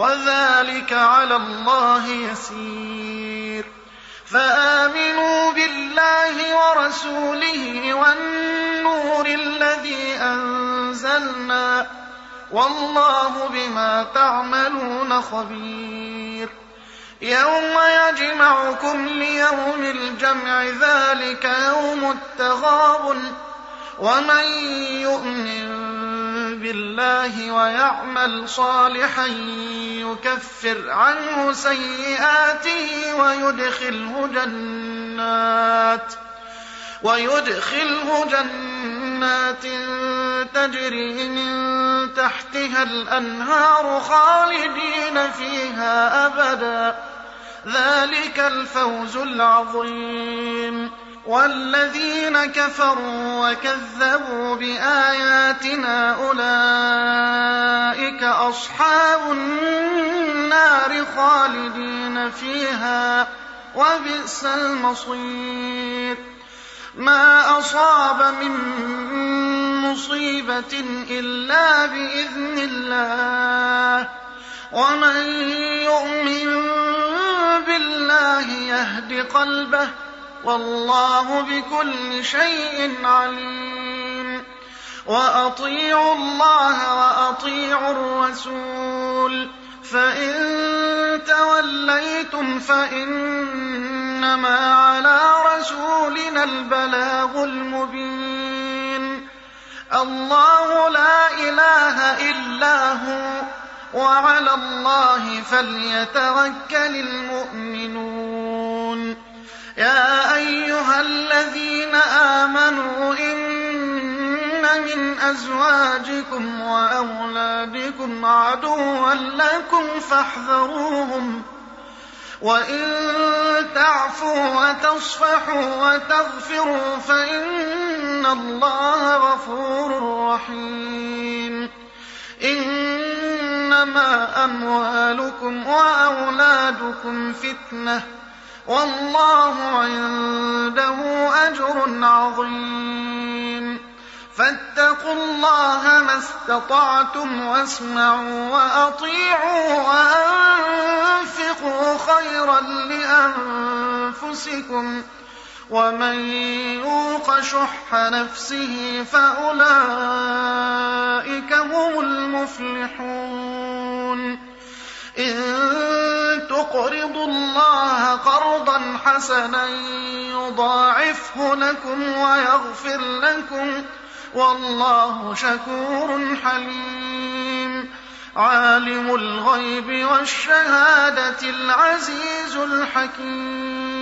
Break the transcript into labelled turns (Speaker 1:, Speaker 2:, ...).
Speaker 1: وذلك على الله يسير. فآمنوا بالله ورسوله والنور الذي أنزلنا والله بما تعملون خبير. يوم يجمعكم ليوم الجمع ذلك يوم التغابن ومن يؤمن بالله ويعمل صالحا يكفر عنه سيئاته ويدخله جنات ويدخله جنات تجري من تحتها الأنهار خالدين فيها أبدا ذلك الفوز العظيم. والذين كفروا وكذبوا بآياتنا أولئك أصحاب النار خالدين فيها وبئس المصير. ما أصاب من مصيبة إلا بإذن الله. ومن يهد قلبه والله بكل شيء عليم. وأطيعوا الله وأطيعوا الرسول. فإن توليتم فإنما على رسولنا البلاغ المبين. الله لا إله إلا هو وعلى الله فليتوكل المؤمنون. يا أيها الذين آمنوا إن من أزواجكم وأولادكم عدوا لكم فاحذروهم وإن تعفوا وتصفحوا وتغفروا فإن الله غفور رحيم إنما أموالكم وأولادكم فتنةٌ والله عنده أجر عظيم. فاتقوا الله ما استطعتم واسمعوا وأطيعوا وأنفقوا خيرا لأنفسكم. ومن يوق شح نفسه فأولئك هم المفلحون. إن تقرضوا قرضا حسنا يضاعفه لكم ويغفر لكم والله شكور حليم. عالم الغيب والشهادة العزيز الحكيم.